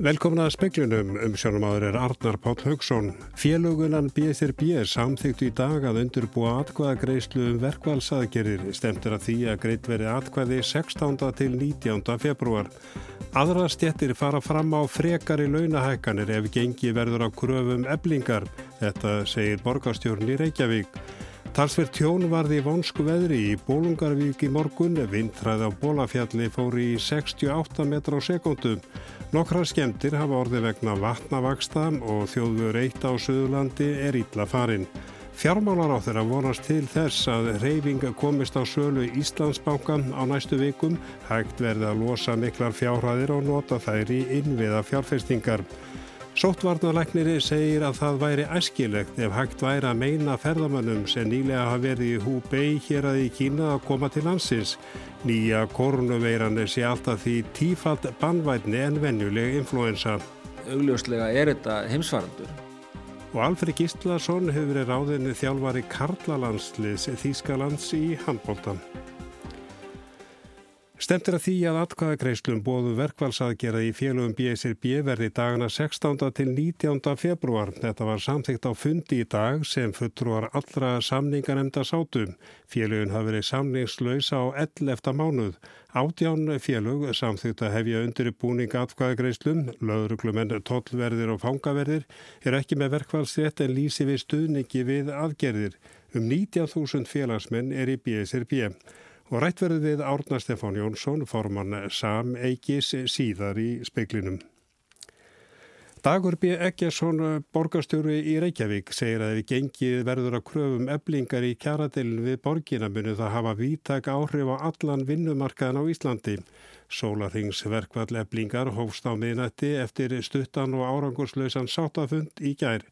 Velkomna að speklunum um sjónumáður er Arnar Páll Haugsson. Félugunan BSRB samþyktu í dag að undurbúa atkvæðagreyslu um verkvælsaðgerir stemtur að því að greitt veri atkvæði 16. til 19. februar. Aðra stjettir fara fram á frekari launahækkanir ef gengi verður á kröfum eblingar. Þetta segir borgastjórn í Reykjavík. Talsverð tjón varði vonsku veðri í Bólungarvík í morgun, vindræð á Bólafjalli fóri í 68 metra á sekundum. Nokkra skemmtir hafa orði vegna vatnavaksta og þjóður eitt á Suðurlandi er ítla farin. Fjármálar á þeirra vonast til þess að reyfing komist á sölu Íslandsbanka á næstu vikum, hægt verði að losa miklar fjárhæðir og nota þær í innviða fjárfestingar. Sóttvarnalækniri segir að það væri æskilegt ef hægt væri að meina ferðamannum sem nýlega hafa verið í Húbei hér að í Kína að koma til landsins. Nýja korunuveiran sé alltaf því tífald bannvætni en venjuleg influensa. Augljóslega er þetta heimsvarandur. Og Alfred Gíslason hefur verið ráðinni þjálfari Karlalandsliðs Þýskalands í handbóltan. Stemtir að því að atkvæðagreislum bóðu verkvælsaðgerða í félögum BSRB verði dagana 16. til 19. februar. Þetta var samþygt á fundi í dag sem fulltrúar allra samninganemnda sátum. Félögun hafi verið samningslaus á 11. mánuð. Átján félög samþygt að hefja undir búning atkvæðagreislum, löðruglumenn, tollverðir og fangaverðir er ekki með verkvælsrétt en lýsi við stuðningi við aðgerðir. Um 19.000 félagsmenn er í BSRB og rætt verður við Árna Stefán Jónsson, formann Sam Eikis síðar í speiklinum. Dagur B. Eggersson, borgarstjóru í Reykjavík, segir að ef gengið verður að kröfum eblingar í kjaradelin við borgina munu það hafa vítak áhrif á allan vinnumarkaðan á Íslandi. Sólarhingsverkvall eblingar hófst á miðnætti eftir stuttan og árangurslausan sátafund í gær.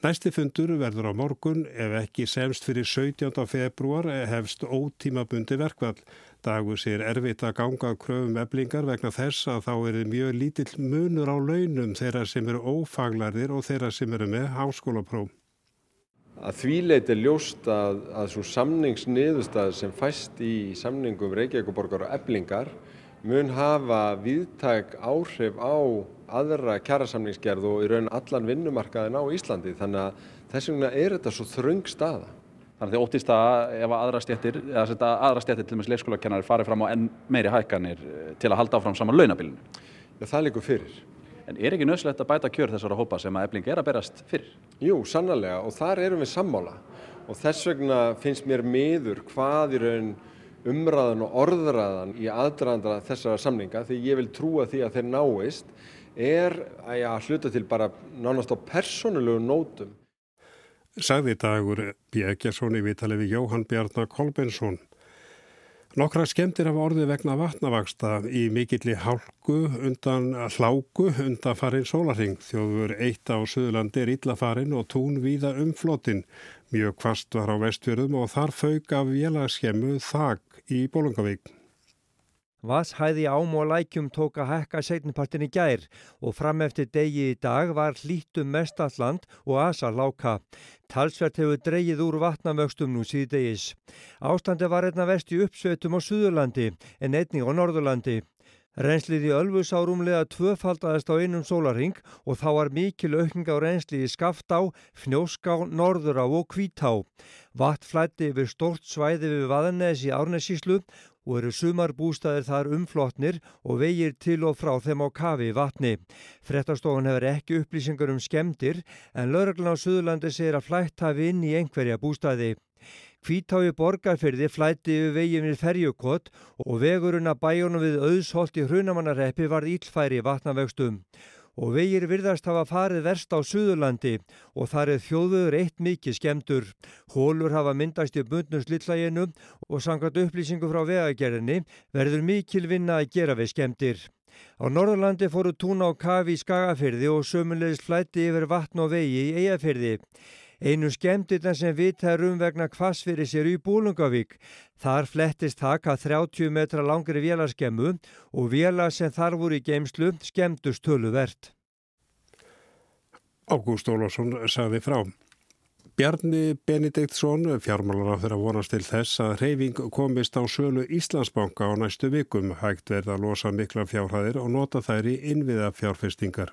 Næsti fundur verður á morgun ef ekki semst fyrir 17. februar hefst ótímabundi verkvall. Dagur sér erfitt að ganga kröfum eblingar vegna þess að þá er mjög lítill munur á launum þeirra sem eru ófaglarðir og þeirra sem eru með háskólapróf. Að því leiti ljóst að, að svo samningsniðustað sem fæst í samningum Reykjavíkuborgar og eblingar mun hafa viðtæk áhrif á aðra kjærasamningsgerð og í raun allan vinnumarkaðin á Íslandi þannig að þess vegna er þetta svo þröng staða. Þannig að þið óttist að ef aðra stjættir, eða setja aðra stjættir til og með leikskólakennar farið fram á enn meiri hækkanir eh, til að halda áfram saman launabilinu? Já, það líkur fyrir. En er ekki nöðslegt að bæta kjör þessara hópa sem að ebling er að berast fyrir? Jú, sannlega og þar erum við sammála og þess vegna finnst mér miður hvað í raun umræðan og orðræðan í aðdraðandra þessara samninga því ég vil trúa því að þeir náist er að hluta til bara nánast á persónulegu nótum. Sagði dagur Bjegjarsson í vitali við Jóhann Bjarnar Kolbensson. Nokkra skemmtir af orði vegna vatnavaksta í mikilli hálku undan hláku undan farin sólarhing. Þjóður eitt á Suðurlandi er illafarin og tún víða umflotin. Mjög kvast var á vestfjörðum og þar fauk af vélaskemmu þak í Bólungavík. Vatshæði ám og lækjum tók að hekka setnipartin í gær og fram eftir degi í dag var hlítum mestalland og asa láka. Talsvert hefur dreyið úr vatnamögstum nú síðdegis. Ástandi var einna vest í uppsveitum á Suðurlandi en einni á Norðurlandi. Renslið í Ölfus á rúmlega tvöfaldaðist á einum sólaring og þá var mikil aukning á rensli í Skaftá, Fnjóská, Norðurá og Kvítá. Vatn flætti yfir stort svæði við Vaðanes í Árnesíslu og eru sumarbústaðir þar umflotnir og vegir til og frá þeim á kafi vatni. Frettastofan hefur ekki upplýsingar um skemdir en lauraglan á Suðurlandi segir að flætt hafi inn í einhverja bústaði. Kvítái borgarferði flætti yfir veginn við ferjukott og vegurinn að bæjónum við auðsholt í hrunamannarreppi var ílfæri vatnavegstum og vegir virðast hafa farið verst á Suðurlandi og þar er þjóðuður eitt mikið skemdur. Hólur hafa myndast í bundnum slillæginu og sangat upplýsingu frá vegagerðinni verður mikil vinna að gera við skemdir. Á Norðurlandi fóru túna á kafi í Skagafyrði og sömulegist flætti yfir vatn og vegi í Eyjafyrði. Einu skemmtirna sem vita er um vegna hvassfyrir sér í Búlungavík. Þar flettist taka 30 metra langri vélarskemmu og vélar sem þar voru í geimslu skemmtust töluvert. Ágúst Ólásson sagði frá. Bjarni Benediktsson, fjármálar á þeirra vonast til þess að reyfing komist á sölu Íslandsbanka á næstu vikum, hægt verða að losa mikla fjárhæðir og nota þær í innviða fjárfestingar.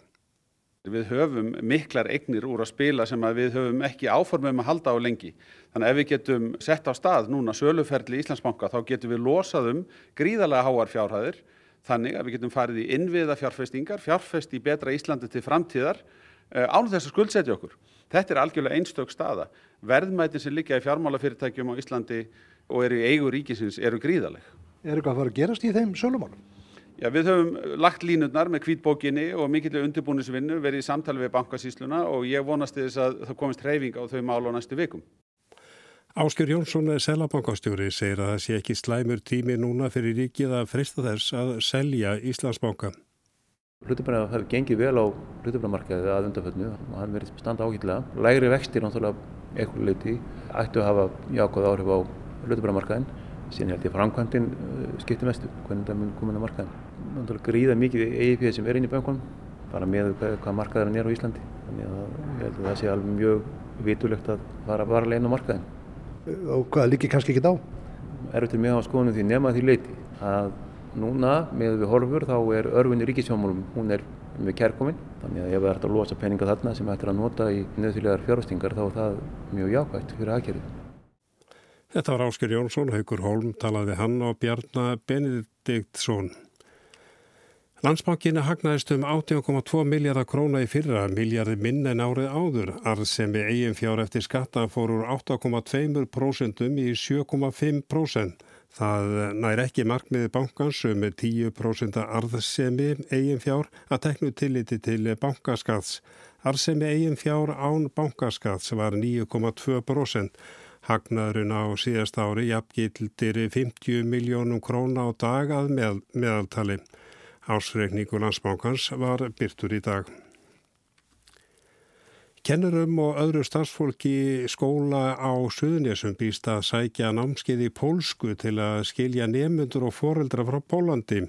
Við höfum miklar eignir úr að spila sem að við höfum ekki áformum að halda á lengi. Þannig að ef við getum sett á stað núna söluferli Íslandsbanka þá getum við losað um gríðarlega háar fjárhæðir þannig að við getum farið í innviða fjárfestingar, fjárfest í betra Íslandi til framtíðar eh, án þess að skuldsetja okkur. Þetta er algjörlega einstök staða. Verðmætin sem liggja í fjármálafyrirtækjum á Íslandi og eru í eigu ríkisins eru gríðaleg. Er eitthvað að fara að gerast í þeim sölumálum? Já, við höfum lagt línutnar með kvítbókinni og mikilvæg undirbúnisvinnu verið í samtali við bankasísluna og ég vonast þess að það komist hreyfing á þau mál á næstu vikum. Áskjör Jónsson, selabankastjóri, segir að það sé ekki slæmur tími núna fyrir ríkið að frista þess að selja Íslandsbanka. Hlutabræða hefur gengið vel á hlutabræðamarkaði að undanföllnu og hann verið standa ágætlega. Lægri vextir náttúrulega eitthvað leiti ættu að hafa jákvæð áhrif á hlutabræðamarkaðin. Síðan held ég að framkvæmdinn uh, skiptir mestu, hvernig það mun komin á markaðin. Náttúrulega gríða mikið EIP sem er inn í bankunum, bara með hvað markaðarinn er á Íslandi. Þannig að ég held að það sé alveg mjög vitulegt að fara varlega inn á markaðin. Og hvað líkir kannski ekki þá? Erfitt er mjög á skoðunum því nema því leiti að Núna með við horfur þá er örfinn í ríkisjónmálum, hún er með kærkominn. Þannig að ef það ert að losa peninga þarna sem ert að nota í nöðfélagar fjárhastingar þá er það mjög jákvægt fyrir aðgerðið. Þetta var Ásker Jónsson, Haugur Holm talaði hann og Bjarnar Benediktsson. Landsbankinni hagnaðist um 18,2 miljardar króna í fyrra, miljardi minn en árið áður. Arð sem við eigin fjár eftir skatta fór úr 8,2% í 7,5%. Það nær ekki markmiði bankans um 10% arðsemi eigin fjár að teknu tilliti til bankaskats. Arðsemi eigin fjár án bankaskats var 9,2%. Hagnaðurinn á síðast ári jafngildir 50 miljónum króna á dag að með, meðaltali. Ásreikningu landsbankans var byrtur í dag. Kennurum og öðru starfsfólki skóla á Suðnésum býst að sækja námskeið í pólsku til að skilja nemyndur og foreldra frá Pólandi.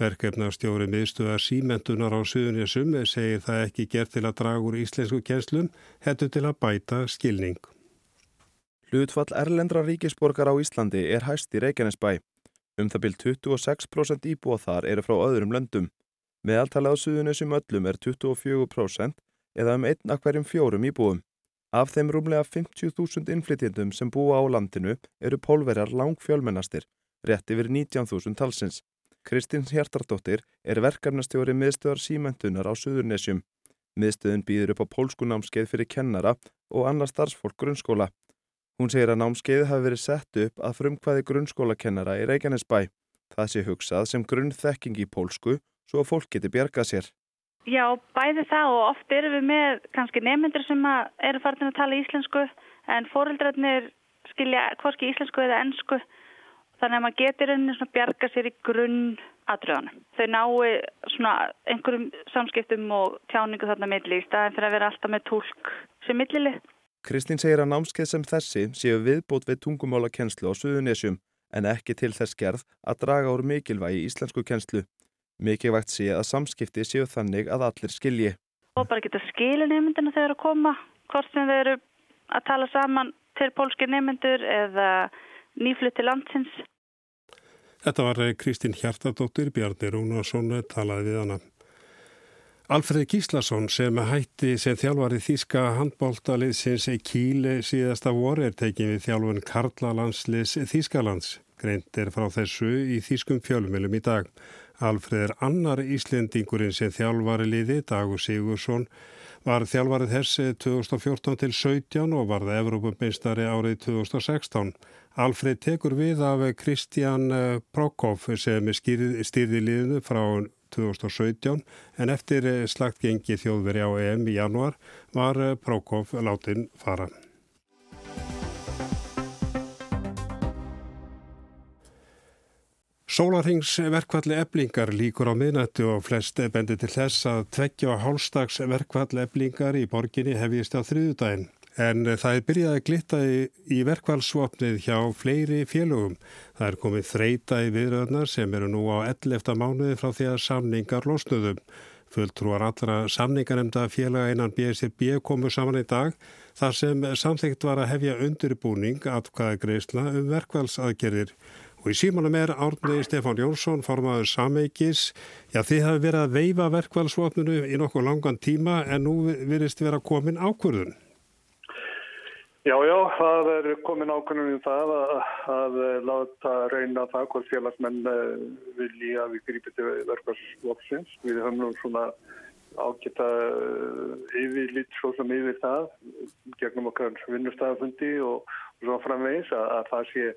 Verkefnastjóri miðstuða símentunar á Suðnésum segir það ekki gert til að draga úr íslensku kjenslum, hættu til að bæta skilning. Hlutfall erlendra ríkisborgar á Íslandi er hæst í Reykjanesbæ. Um það byrj 26% íbúa þar eru frá öðrum löndum. Meðaltalið á Suðnésum öllum er 24% eða um einn að hverjum fjórum íbúum. Af þeim rúmlega 50.000 innflytjendum sem búa á landinu eru pólverjar lang fjölmennastir, rétt yfir 19.000 talsins. Kristins Hjartardóttir er verkefnastjóri miðstöðar símentunar á Suðurnesjum. Miðstöðun býður upp á pólskunámskeið fyrir kennara og annar starfsfólk grunnskóla. Hún segir að námskeiði hafi verið sett upp að frumkvæði grunnskólakennara í Reykjanesbæ. Það sé hugsað sem grunnþekking í pólsku svo að fólk geti bjargað sér. Já, bæði það og oft erum við með kannski nefnendur sem eru farin að tala íslensku en fóreldrarnir skilja hvorki íslensku eða ennsku þannig að maður getur einnig bjarga sér í grunn aðröðanum. Þau náu einhverjum samskiptum og tjáningu þarna milli í staðin fyrir að vera alltaf með tólk sem millili. Kristín segir að námskeið sem þessi séu viðbót við tungumála kennslu á Suðunésjum en ekki til þess gerð að draga úr mikilvægi íslensku kennslu. Mikilvægt sé að samskipti séu þannig að allir skilji. Og bara geta skilin nefndina þegar að koma, hvort sem þeir eru að tala saman til pólski nefndur eða nýflutti landsins. Þetta var Kristín Hjartadóttir, Bjarni Rúnarsson talaði við hana. Alfred Gíslason sem hætti sem þjálfari þýska handbóltaliðsins í Kíli síðasta voru er tekið við þjálfun Karla landsliðs Þýskalands. Greint er frá þessu í þýskum fjölumilum í dag. Alfred er annar Íslendingurinn sem þjálfari liði, Dagur Sigursson, var þjálfarið þessi 2014 til 17 og var það Evrópumeistari árið 2016. Alfred tekur við af Kristján eh, Prokov sem stýrði liðinu frá 2017 en eftir slagt gengi þjóðveri á EM í januar var Prokov látin fara. Sólarhengsverkvalli eblingar líkur á miðnættu og flest bendi til þess að tveggja hálstags verkvalli eblingar í borginni hefjist á þriðudaginn. En það er byrjað að glitta í, í verkvallsvopnið hjá fleiri félögum. Það er komið þreita í viðröðnar sem eru nú á 11. mánuði frá því að samningar losnuðum. Fulltrúar allra samningarnemda félaga innan BSRB komu saman í dag þar sem samþygt var að hefja undirbúning atkvæða greiðsla um verkvælsaðgerðir. Og í símanum er árni Stefán Jónsson, formaður Sameikis. Já, þið hafi verið að veifa verkvælsvotnunu í nokkuð langan tíma en nú virðist vera komin ákvörðun. Já, já, það er komin ákvörðun um það að, að láta reyna það hvort félagsmenn eh, vilji að við grípið til verkvælsvotnins. Við höfum nú svona ágæta eh, yfirlít svo sem yfir það gegnum okkar vinnustæðafundi og, og svo framvegis að, að það sé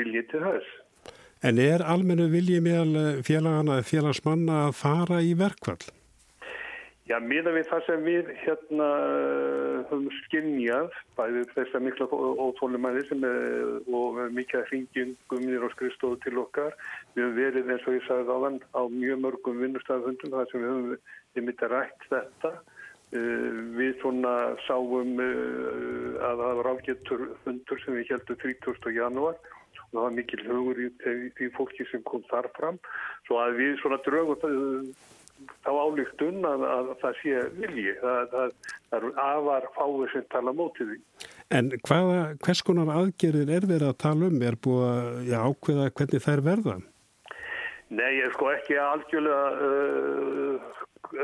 viljið til þess. En er almennu viljið meðal félagana, félagsmanna að fara í verkvall? Já, miða við það sem við hérna höfum skinnjað, bæðið þess að mikla óþólumæði sem er og mikið hringjum nýr á skrifstofu til okkar. Við höfum verið eins og ég sagði áðan á mjög mörgum vinnustæðafundum þar sem við höfum við myndið rætt þetta. Við svona sáum að það var ágættur fundur sem við heldum 30. janúar og það var mikil hugur í því fólki sem kom þar fram. Svo að við svona draugum þá álíktun að, að það sé vilji. Það, það, það eru afar fáið sem tala mótið því. En hvaða, hvers konar aðgerðir er verið að tala um? Er búið að já, ákveða hvernig þær verða? Nei, ég sko ekki algjörlega uh,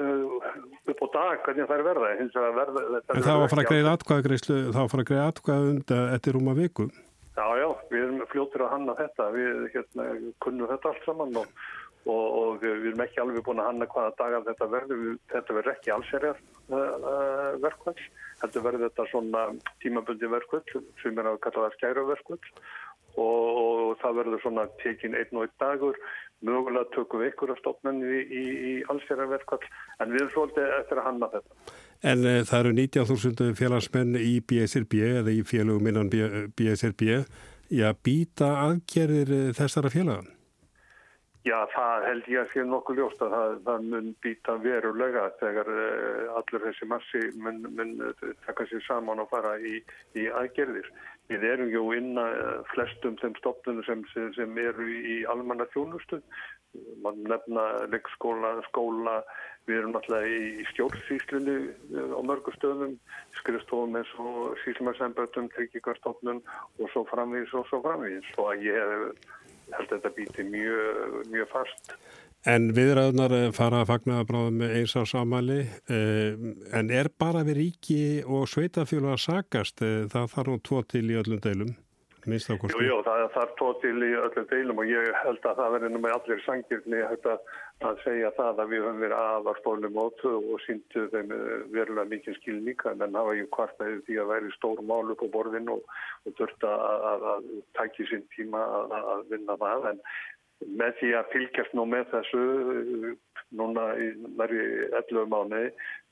uh, upp á dag hvernig þær verða. verða en það var að fara að greiða atkvæðagreyslu, það var að fara að greiða atkvæðund eftir rúma viku. Já, já, við erum fljóttir að hanna þetta. Við hérna, kunnum þetta allt saman og og, og við erum ekki alveg búin að hanna hvaða dagar þetta verður. Þetta verður ekki allserjar uh, verkvöld. Þetta verður þetta svona tímabundi verkvöld sem er að kalla það skæra verkvöld og, og það verður svona tekin einn og einn dagur. Mögulega tökum við ykkur af stofnunni í, í, í allserjar verkvöld en við erum svolítið eftir að hanna þetta. En uh, það eru 19.000 félagsmenn í BSRB eða í félagum innan BSRB. Já, býta aðgerðir þessara félagan? Já, það held ég að sé nokkuð ljóst að það, það mun býta verulega þegar uh, allur þessi massi mun, mun taka sér saman og fara í, í aðgerðir. Við erum ju inn að flestum þeim stofnunum sem, sem, sem eru í almanna þjónustu. Man nefna leikskóla, skóla, við erum alltaf í stjórnsýslinu á mörgu stöðum, skrifstofum eins og síslumarsembötum, tryggingarstofnun og svo framvís og svo framvís. Og að ég hef held að þetta býti mjög, mjög fast. En viðræðunar fara að fagna að bráða með eins á samali, en er bara við ríki og sveitafjölu að sagast, það þarf nú tvo til í öllum deilum? Jú, jú, það þarf tvo til í öllum deilum og ég held að það verður nú með allir sangirni að, að segja það að við höfum verið aðvarstofnum mótu og síndu þeim verulega mikið skilníka en það var ju kvartæðið því að væri stór mál upp á borðin og, og þurfti að, að, að tækja sín tíma að vinna það. En með því að fylgjast nú með þessu núna í næri 11 mánu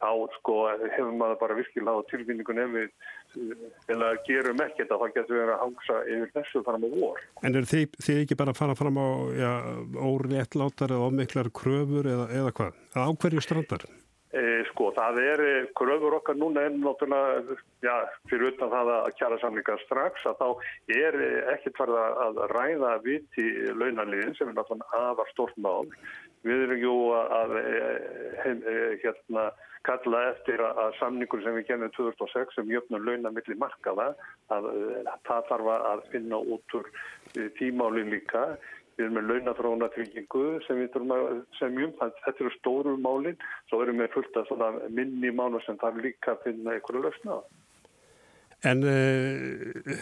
þá sko hefur maður bara virkilega á tilvinningun ef við gerum ekkert að það getur verið að hangsa yfir þessu fram á vor. En er þið, þið ekki bara að fara fram á óréttlátar eða ómiklar kröfur eða, eða hvað? Á hverju strandar? E, sko, það er kröfur okkar núna en náttúrulega, já, fyrir utan það að kjara samlinga strax að þá er ekkert farið að ræða viti launanliðin sem er náttúrulega aðvar stort mál. Við erum jú að heim, hérna kalla eftir að samningur sem við genum 2006 sem jöfnum launa millir markaða að það þarf að finna út úr tímálinn líka. Við erum með launathrónatryggingu sem við þurfum að semjum. Þetta eru stóru málinn. Svo erum við fullt af minni mánu sem þarf líka að finna einhverju á. En uh,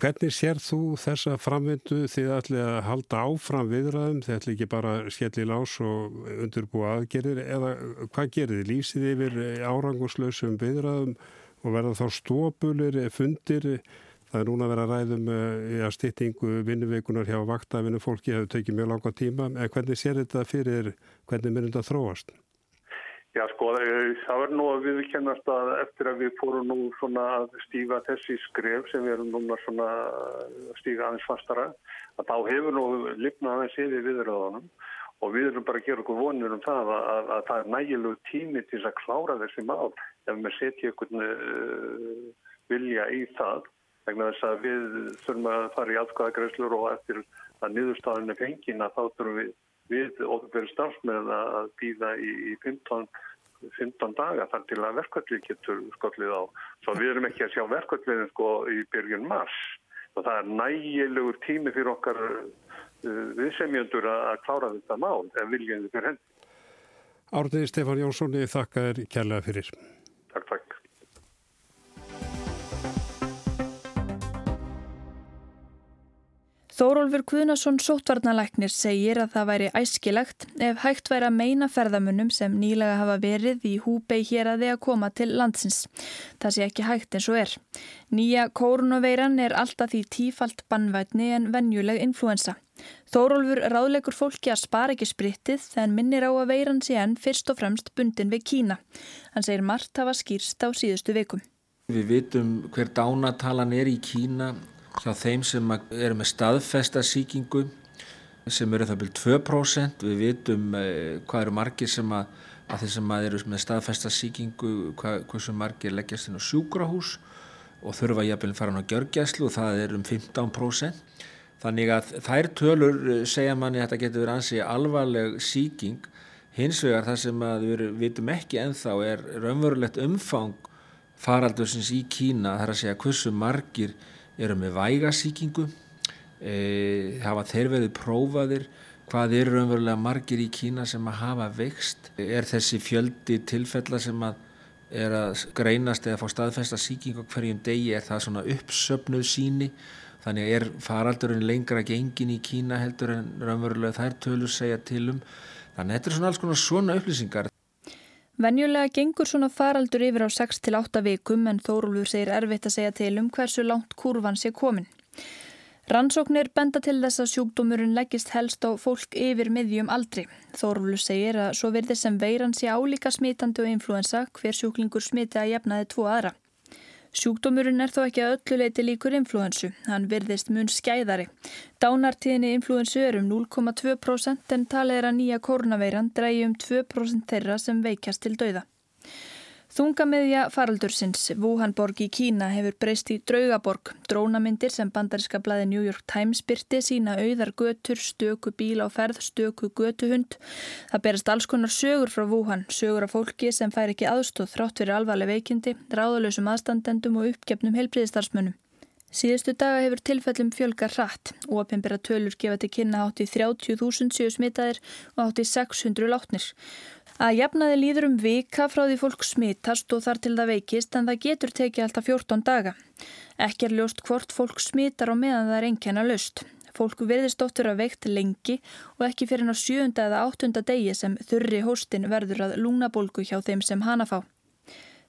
hvernig sér þú þessa framvindu þið ætli að halda áfram viðræðum, þið ætli ekki bara skell í lás og undirbúa aðgerir eða hvað gerir þið? Lýsið yfir áranguslausum viðræðum og verða þá stópulir, fundir, það er núna að vera ræðum í að styttingu vinnuveikunar hjá vaktafinu fólki hefur tekið mjög langa tíma, en hvernig sér þetta fyrir, hvernig myndir þetta þróast? Já sko það verður nú að viðkennast að eftir að við fórum nú svona að stíga þessi skref sem við erum núna svona að stíga aðeins fastara að þá hefur nú lifnað aðeins yfir viðröðunum og við erum bara að gera okkur vonir um það að, að, að það er nægilegu tími til að klára þessi mál ef við setjum uh, vilja í það vegna þess að við þurfum að fara í aðskvæðagreislur og eftir að niðurstafinu fengina þá þurfum við við ofnbjörn starfsmenn að býða í, í 15 15 daga þar til að verkvallið getur skollið á. Svo við erum ekki að sjá verkvalliðin sko í byrjun mars og það er nægilegur tími fyrir okkar uh, viðsemjöndur að klára þetta mál ef viljaðið fyrir henni. Árniði Stefán Jónssoni þakka þér kærlega fyrir. Takk, takk. Þórólfur Guðnason sótvarnalæknir segir að það væri æskilagt ef hægt væri að meina ferðamunum sem nýlega hafa verið í húbei hér að þið að koma til landsins. Það sé ekki hægt eins og er. Nýja koronaveiran er alltaf því tífalt bannvætni en venjuleg influensa. Þórólfur ráðlegur fólki að spara ekki spritið en minnir á að veiran sé enn fyrst og fremst bundin við Kína. Hann segir margt hafa skýrst á síðustu vikum. Við vitum hver dánatalan er í Kína hjá þeim sem eru með staðfesta síkingu sem eru það byrjum 2%. Við vitum eh, hvað eru margir sem að, að þeir sem eru með staðfesta síkingu, hvað, hversu margir leggjast inn á sjúkrahús og þurfa jafnvel að fara á gjörgjæslu og það er um 15%. Þannig að þær tölur eh, segja manni að þetta getur verið ansi alvarleg síking. Hins vegar það sem við vitum ekki enþá er raunverulegt umfang faraldursins í Kína, þar að segja hversu margir eru með vægasíkingu, e, hafa þeir verið prófaðir, hvað eru raunverulega margir í Kína sem að hafa vext, er þessi fjöldi tilfella sem að er að greinast eða fá staðfesta síkingu hverjum degi, er það svona uppsöpnuð síni, þannig er faraldurinn lengra gengin í Kína heldur en raunverulega þær tölur segja til um, þannig þetta er svona alls konar svona upplýsingar. Venjulega gengur svona faraldur yfir á 6-8 vikum en Þórólfur segir erfitt að segja til um hversu langt kurvan sé komin. Rannsóknir benda til þess að sjúkdómurinn leggist helst á fólk yfir miðjum aldri. Þórólfur segir að svo verður sem veiran sé álíka smitandi og influensa hver sjúklingur smiti að jefnaði tvo aðra. Sjúkdómurinn er þó ekki að öllu leiti líkur influensu, hann virðist mun skæðari. Dánartíðinni influensu er um 0,2% en talið er að nýja koronaveiran dreyji um 2% þeirra sem veikast til dauða. Þungamiðja faraldursins, Wuhanborg í Kína hefur breyst í draugaborg. Drónamyndir sem bandariska blæði New York Times byrti sína auðar götur, stöku bíl á ferð, stöku götuhund. Það berast alls konar sögur frá Wuhan, sögur af fólki sem fær ekki aðstóð þrátt fyrir alvarleg veikindi, ráðalösum aðstandendum og uppgefnum heilbriðistarsmönnum. Síðustu daga hefur tilfellum fjölgar hratt og opinbera tölur gefa til kynna átt í 30.000 séu smitaðir og átt í 600 látnir. Að jafnaði líður um vika frá því fólk smitast og þar til það veikist en það getur tekið alltaf 14 daga. Ekki er ljóst hvort fólk smitar og meðan það er einnkjæna löst. Fólk verðist óttur að veikt lengi og ekki fyrir ná sjönda eða áttunda degi sem þurri hóstin verður að lúnabólgu hjá þeim sem hana fá.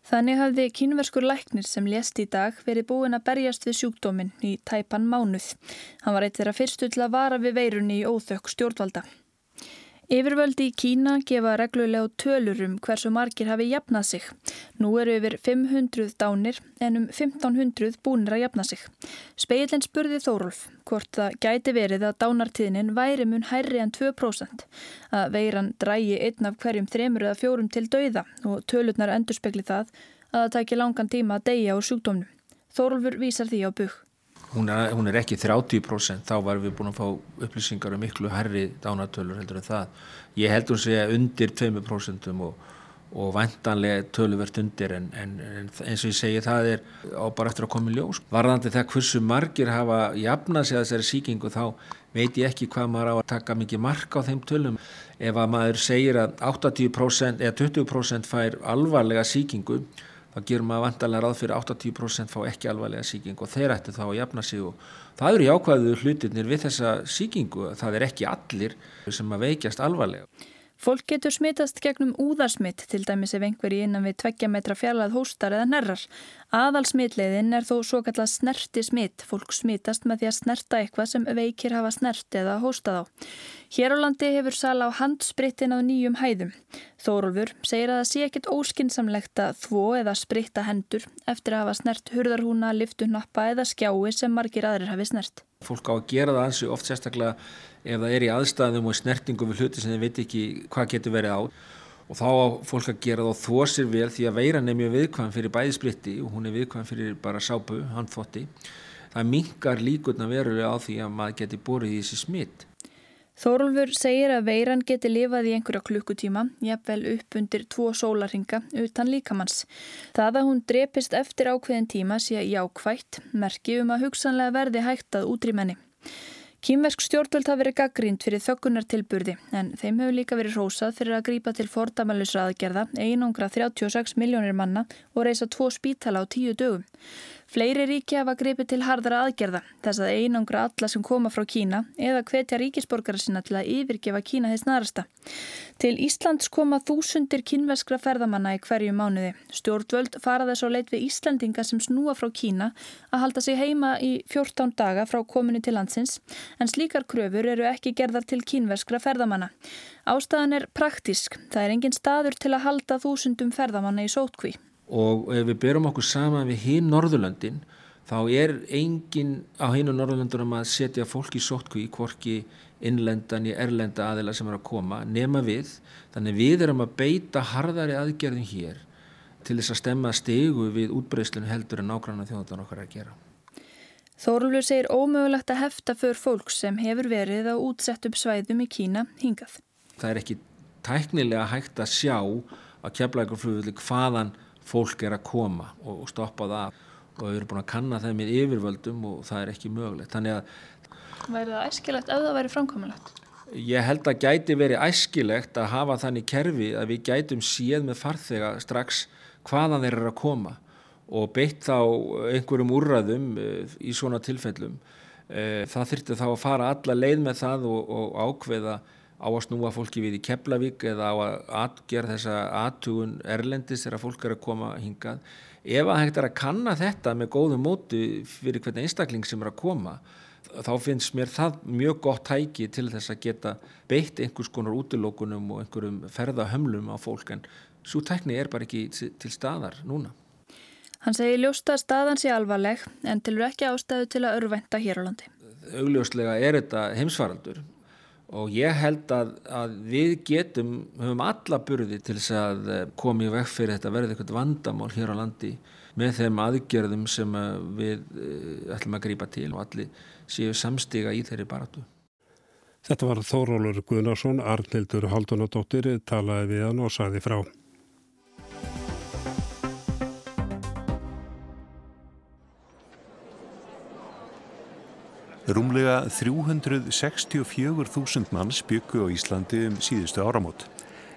Þannig hafði kínverskur læknir sem lést í dag verið búin að berjast við sjúkdóminn í tæpan mánuð. Hann var eitt þeirra fyrstu til að vara við veirunni í óþökk stjórnvalda. Yfirvöldi í Kína gefa reglulega tölur um hversu margir hafi jafnað sig. Nú eru yfir 500 dánir en um 1500 búnir að jafna sig. Speilin spurði Þórulf hvort það gæti verið að dánartíðnin væri mun hærri en 2%. Að veiran drægi einn af hverjum þremur eða fjórum til dauða og tölurnar endur spekli það að það tæki langan tíma að deyja úr sjúkdómnum. Þórulfur vísar því á bygg. Hún er, hún er ekki 30% þá varum við búin að fá upplýsingar um miklu herri dánatölur heldur en það. Ég held hún segja undir 2% og, og vantanlega töluvert undir en, en, en eins og ég segi það er á bara eftir að koma í ljós. Varðandi það hversu margir hafa jafnað sig að þessari síkingu þá veit ég ekki hvað maður á að taka mikið mark á þeim tölum. Ef að maður segir að 80% eða 20% fær alvarlega síkingu þá gerum maður vantarlega ráð fyrir 80% fá ekki alvarlega síking og þeir ætti þá að jafna sig og það eru jákvæðu hlutirnir við þessa síkingu, það er ekki allir sem að veikjast alvarlega. Fólk getur smitast gegnum úðarsmitt til dæmis ef einhverji innan við tveggja metra fjarlað hóstar eða nerrar. Aðalsmitleiðin er þó svo kallað snerti smitt. Fólk smitast með því að snerta eitthvað sem veikir hafa snert eða hóstað á. Hér á landi hefur sala á handsprittin á nýjum hæðum. Þórólfur segir að það sé ekkit óskinsamlegt að þvó eða spritta hendur eftir að hafa snert hurðarhúna, liftunappa eða skjái sem margir aðrir hafi snert. Fólk á að gera það ansi oft sérstaklega ef það er í aðstæðum og snertingu við hluti sem þið veit ekki hvað getur verið á og þá á fólk að gera það og þó sér vel því að veiran er mjög viðkvæm fyrir bæðispritti og hún er viðkvæm fyrir bara sápu, handfotti. Það mingar líkurna verulega á því að maður geti borið í þessi smitt. Þórulfur segir að veiran geti lifað í einhverja klukkutíma, jafnvel upp undir tvo sólarhinga utan líkamanns. Það að hún drepist eftir ákveðin tíma sé jákvægt, merki um að hugsanlega verði hægt að útrýmenni. Kýmversk stjórnvöld hafi verið gaggrínt fyrir þökkunartilburði en þeim hefur líka verið rósað fyrir að grípa til fordamalusra aðgerða, einungra 36 miljónir manna og reysa tvo spítala á tíu dögum. Fleiri ríki hafa gripið til hardara aðgerða þess að einangra alla sem koma frá Kína eða hvetja ríkisborgara sinna til að yfirgefa Kína þess narasta. Til Íslands koma þúsundir kynveskra ferðamanna í hverju mánuði. Stjórnvöld fara þess á leit við Íslandinga sem snúa frá Kína að halda sig heima í 14 daga frá kominu til landsins en slíkar kröfur eru ekki gerðar til kynveskra ferðamanna. Ástæðan er praktisk. Það er engin staður til að halda þúsundum ferðamanna í sótkví og ef við berum okkur saman við hinn Norðurlöndin þá er engin á hinn Norðurlöndunum að setja fólk í sótkví hvorki innlendan í erlenda aðila sem er að koma nema við, þannig við erum að beita harðari aðgerðin hér til þess að stemma stegu við útbreyslun heldur en nákvæmna þjóðan okkar að gera. Þórulur segir ómögulegt að hefta för fólk sem hefur verið á útsettum svæðum í Kína hingað. Það er ekki tæknilega hægt að sjá að kefla ykkur flugvöldi hvaðan fólk er að koma og stoppa það og við erum búin að kanna það með yfirvöldum og það er ekki mögulegt. Þannig að Væri það æskilegt ef það væri framkomilegt? Ég held að gæti verið æskilegt að hafa þannig kerfi að við gætum séð með farþega strax hvaðan þeir eru að koma og beitt þá einhverjum úrraðum eh, í svona tilfellum. Eh, það þurfti þá að fara alla leið með það og, og ákveða á að snúa fólki við í Keflavík eða á að gera þessa aðtugun erlendis þegar fólk er að koma hingað. Ef að hægt er að kanna þetta með góðum mótu fyrir hvernig einstakling sem er að koma þá finnst mér það mjög gott tæki til þess að geta beitt einhvers konar útilókunum og einhverjum ferðahömlum á fólk en svo tækni er bara ekki til staðar núna. Hann segir ljósta að staðan sé alvarleg en tilur ekki ástæðu til að örvænta hér á landi. Augljóslega er þetta heimsvaraldur og ég held að, að við getum, höfum alla burði til þess að eh, koma í vekk fyrir þetta verði eitthvað vandamál hér á landi með þeim aðgerðum sem eh, við eh, ætlum að grípa til og allir séu samstiga í þeirri baratu. Þetta var Þórólur Gunnarsson, Arnildur Haldunadóttir, talaði við hann og saði frá. Rúmlega 364.000 manns byggu á Íslandi um síðustu áramót.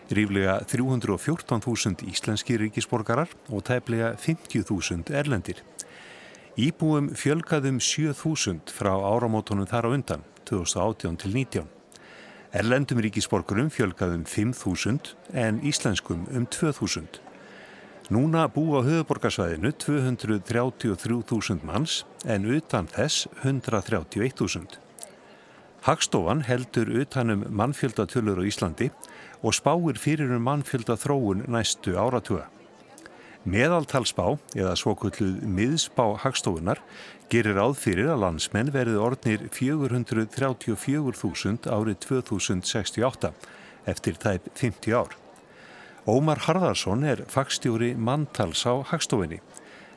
Ríflega 314.000 íslenski ríkisborgarar og tæplega 50.000 erlendir. Íbúum fjölgaðum 7.000 frá áramótonum þar á undan, 2018 til 19. Erlendum ríkisborgarum fjölgaðum 5.000 en íslenskum um 2.000. Núna bú á höfuborgarsvæðinu 233.000 manns en utan þess 131.000. Hagstofan heldur utanum mannfjöldatölur á Íslandi og spáir fyrir um mannfjölda þróun næstu áratuga. Meðaltalsbá eða svokulluð miðsbá hagstofunar gerir áð fyrir að landsmenn verði orðnir 434.000 árið 2068 eftir tæp 50 ár. Ómar Harðarsson er fagstjóri manntals á Hagstofinni.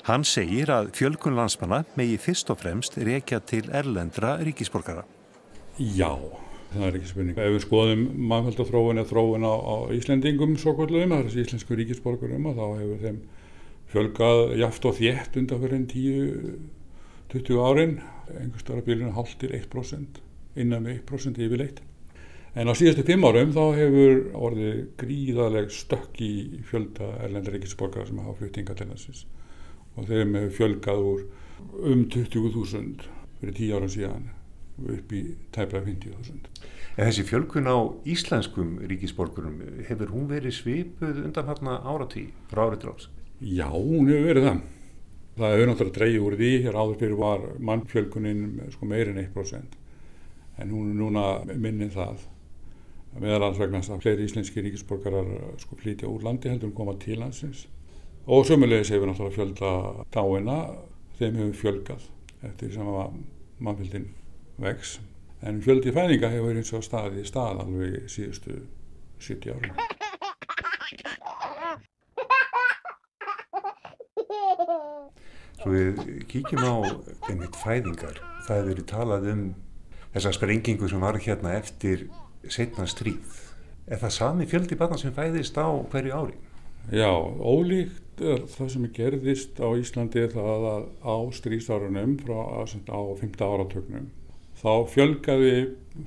Hann segir að fjölkun landsmanna megi fyrst og fremst reykja til erlendra ríkisborgara. Já, það er ekki spurning. Ef við skoðum mannfjöldafróun eða þróun á, á Íslendingum svo kvöldum, það er þessi íslensku ríkisborgarum og þá hefur þeim fjölgað jaft og þétt undan fyrir enn 10-20 árin, einhverstara bílinu hálftir 1%, innan með 1% yfirleitt. En á síðustu fimm árum þá hefur orðið gríðaleg stökk í fjölda erlendar ríkisborgara sem hafa fluttinga til þessins og þeim hefur fjölgað úr um 20.000 fyrir tíu árum síðan upp í tæplega 50.000. En þessi fjölkun á íslenskum ríkisborgurum, hefur hún verið svipuð undan hérna áratí frá árið dráðs? Já, hún hefur verið það. Það hefur náttúrulega dreyið úr því, hér áður fyrir var mannfjölkunin sko meirinn 1% en hún er núna minnið það meðal vegna þess að fleiri íslenski ríkisborgarar eh, sko flytja úr landi heldur um koma til landsins. Og sömulegis hefur náttúrulega fjölda dáina þeim hefur fjölgað eftir sem að mannfjöldin vex. En fjöldi fæninga hefur eins og staði í stað alveg síðustu 70 ári Svo við kíkjum á einmitt fæðingar. Það hefur verið talað um þessa sprengingu sem var hérna eftir setna stríð. Er það sami fjöldi barna sem fæðist á hverju ári? Já, ólíkt er það sem gerðist á Íslandi það að á stríðsárunum frá á 5. áratögnum þá fjölgaði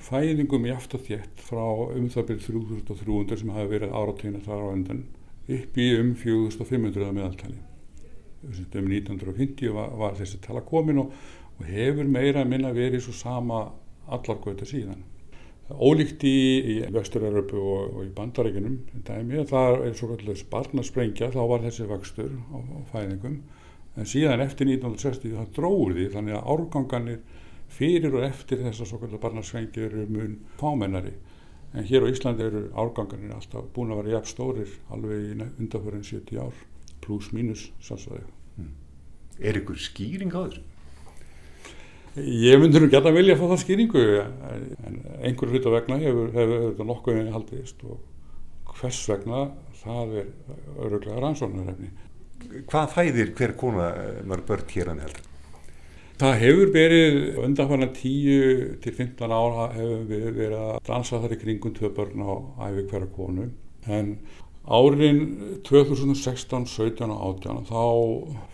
fæðingum í aftathjett frá um það byrjum 3300 sem hafi verið áratögna þar á öndan upp í um 4500 meðaltali. Um 1950 var, var þessi tala komin og, og hefur meira minna verið svo sama allar götu síðan. Ólíkt í, Vestur-Európu og, og í Bandaríkunum, það er svo kallur barnasprengja, þá var þessi vakstur á, á fæðingum, en síðan eftir 1960 það því þannig að árganganir fyrir og eftir þess að svo kallar barnasprengja eru mun fámennari. En hér á Íslandi eru árganganir alltaf búin að vera jafn stórir alveg í undanförinn 70 ár, pluss mínus sannsvæði. Mm. Er ykkur skýring á þessu? Ég myndi nú gæta að vilja að fá það skýringu en einhverju hluta vegna hefur þetta nokkuð en haldist og hvers vegna það er öruglega rannsóknarefni. Hvað fæðir hver kona mörg börn hér að heldur? Það hefur verið undanfarnar 10 til 15 ára hefur verið að dansa þar í kringum tvö börn á æfi hverja konu en árin 2016, 17 og 18 þá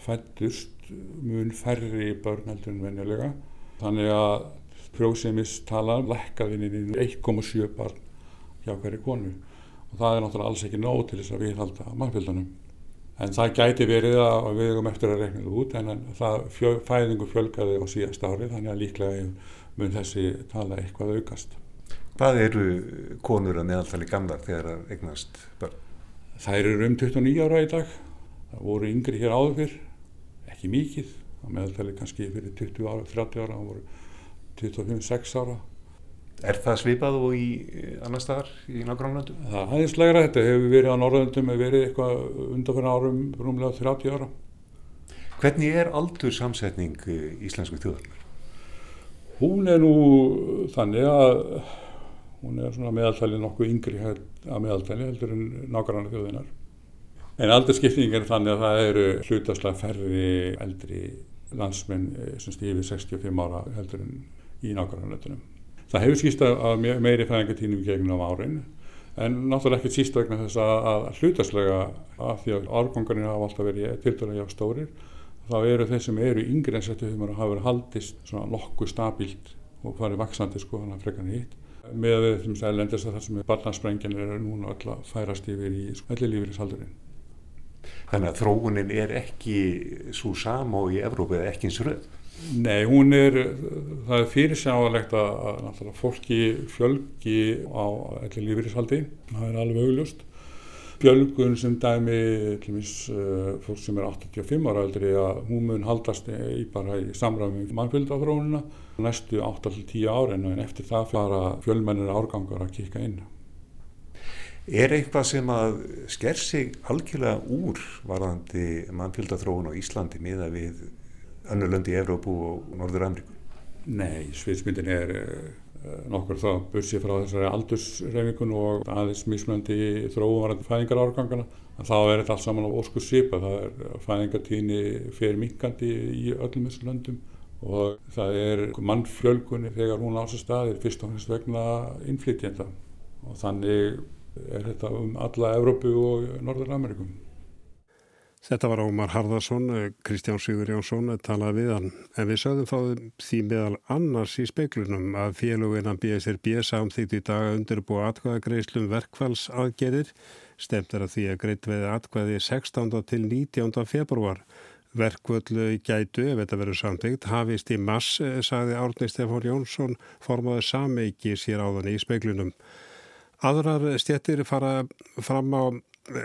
fættust mun færri börn heldur en venjulega. Þannig að frjóðsefnistala lekkaði inn í 1,7 barn hjá hverju konu. Og það er náttúrulega alls ekki nóg til þess að við halda mannfjöldanum en það gæti verið að við hefum eftir að rekna það út en það fjö, fæðingu fjölgaði á síðast ári þannig að líklega mun þessi tala eitthvað aukast. Hvað eru konur að meðaltali gamlar þegar það eignast börn? Það eru um 29 ára í dag. Það voru yngri hér áður fyrr ekki mikið, á meðaltali kannski fyrir 20 ára, 30 ára, það voru 25-6 ára. Er það svipað og í annar staðar í nágrannlöndum? Það er aðeins legra, þetta hefur verið á Norðöndum, hefur verið eitthvað undanfyrir árum, rúmlega 30 ára. Hvernig er aldur samsetning íslensku þjóðarnar? Hún er nú þannig að hún er svona meðaltali nokkuð yngri að meðaltali heldur en nágrannar þjóðinar. En aldurskipning er þannig að það eru hlutaslega færri eldri landsmenn sem stífið 65 ára heldur en í nákvæmlega Það hefur skýst að meiri fæðingartínum gegnum árin en náttúrulega ekkert síst vegna þess að hlutaslega af því að árgangarnir hafa alltaf verið til dæla hjá stórir þá eru þeir sem eru yngri en setju þeim að hafa verið haldist svona nokkuð stabílt og farið vaksandi sko þannig að frekarni hitt. Með þeim sem ellendist að það sem er barnansprengjan er núna alltaf færast yfir í ellilífurishaldurinn Þannig að þróunin er ekki svo sama og í Evrópu eða ekki eins röð? Nei, hún er, það er fyrirsjáðalegt að, að fólki fjölgi á allir lífeyrishaldi, það er alveg augljóst. Fjölgun sem dæmi, uh, fólk sem er 85 ára aldrei, að hún mun haldast í bara í samræmi mannfjöldaþróunina næstu 8-10 árin en eftir það fara fjölmennir árgangar að kika inn. Er eitthvað sem að sker sig algjörlega úr varðandi mannfjöldaþróun á Íslandi miða við önnulöndi Evrópu og Norður Ameríku? Nei, sviðsmyndin er uh, nokkur þá bursið frá þessari aldursreifingun og aðeins mismöndi þróun varðandi fæðingarárgangana. Þá er þetta allt saman á óskur svipa, það er fæðingartíðni fyrir minkandi í öllum þessum löndum og það er mannfjölgunni þegar hún á þessu staðir fyrst og fremst vegna innflytjenda og þannig er þetta um alla Evrópu og Norður-Amerikum. Þetta var Ómar Harðarsson, Kristján Sigur Jónsson talaði við hann, en við sögðum fáðum því meðal annars í speiklunum að féluginnan BSRB samþýtt í dag að undirbúa atkvæðagreislum verkfalls aðgerðir, stemt er að því að greitt veði atkvæði 16. til 19. februar. Verkvöldu gætu, ef þetta verður samþygt, hafist í mass, sagði Árni Stefán Jónsson, formaður sameiki sér áðan í speiklunum. Aðrar stjettir fara fram á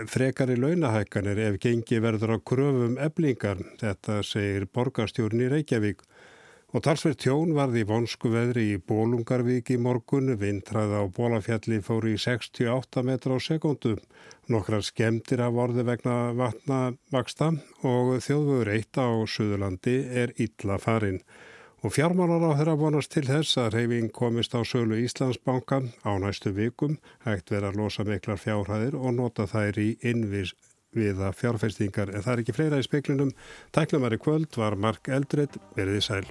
frekari launahækkanir ef gengi verður á kröfum eblingar, þetta segir borgarstjórn í Reykjavík. Og talsverð tjón varði vonsku veðri í Bólungarvík í morgun, vindræða á Bólafjalli fór í 68 metra á sekundu. Nokkrar skemdir af orði vegna vatnavaksta og þjóðvöður eitt á Suðurlandi er illa farinn. Og fjármálar á þeirra vonast til þess að reyfing komist á sölu Íslandsbanka á næstu vikum, hægt vera að losa miklar fjárhæðir og nota þær í innvis viða fjárfestingar. En það er ekki fleira í speklinum. Tæklamari kvöld var Mark Eldred, verið í sæl.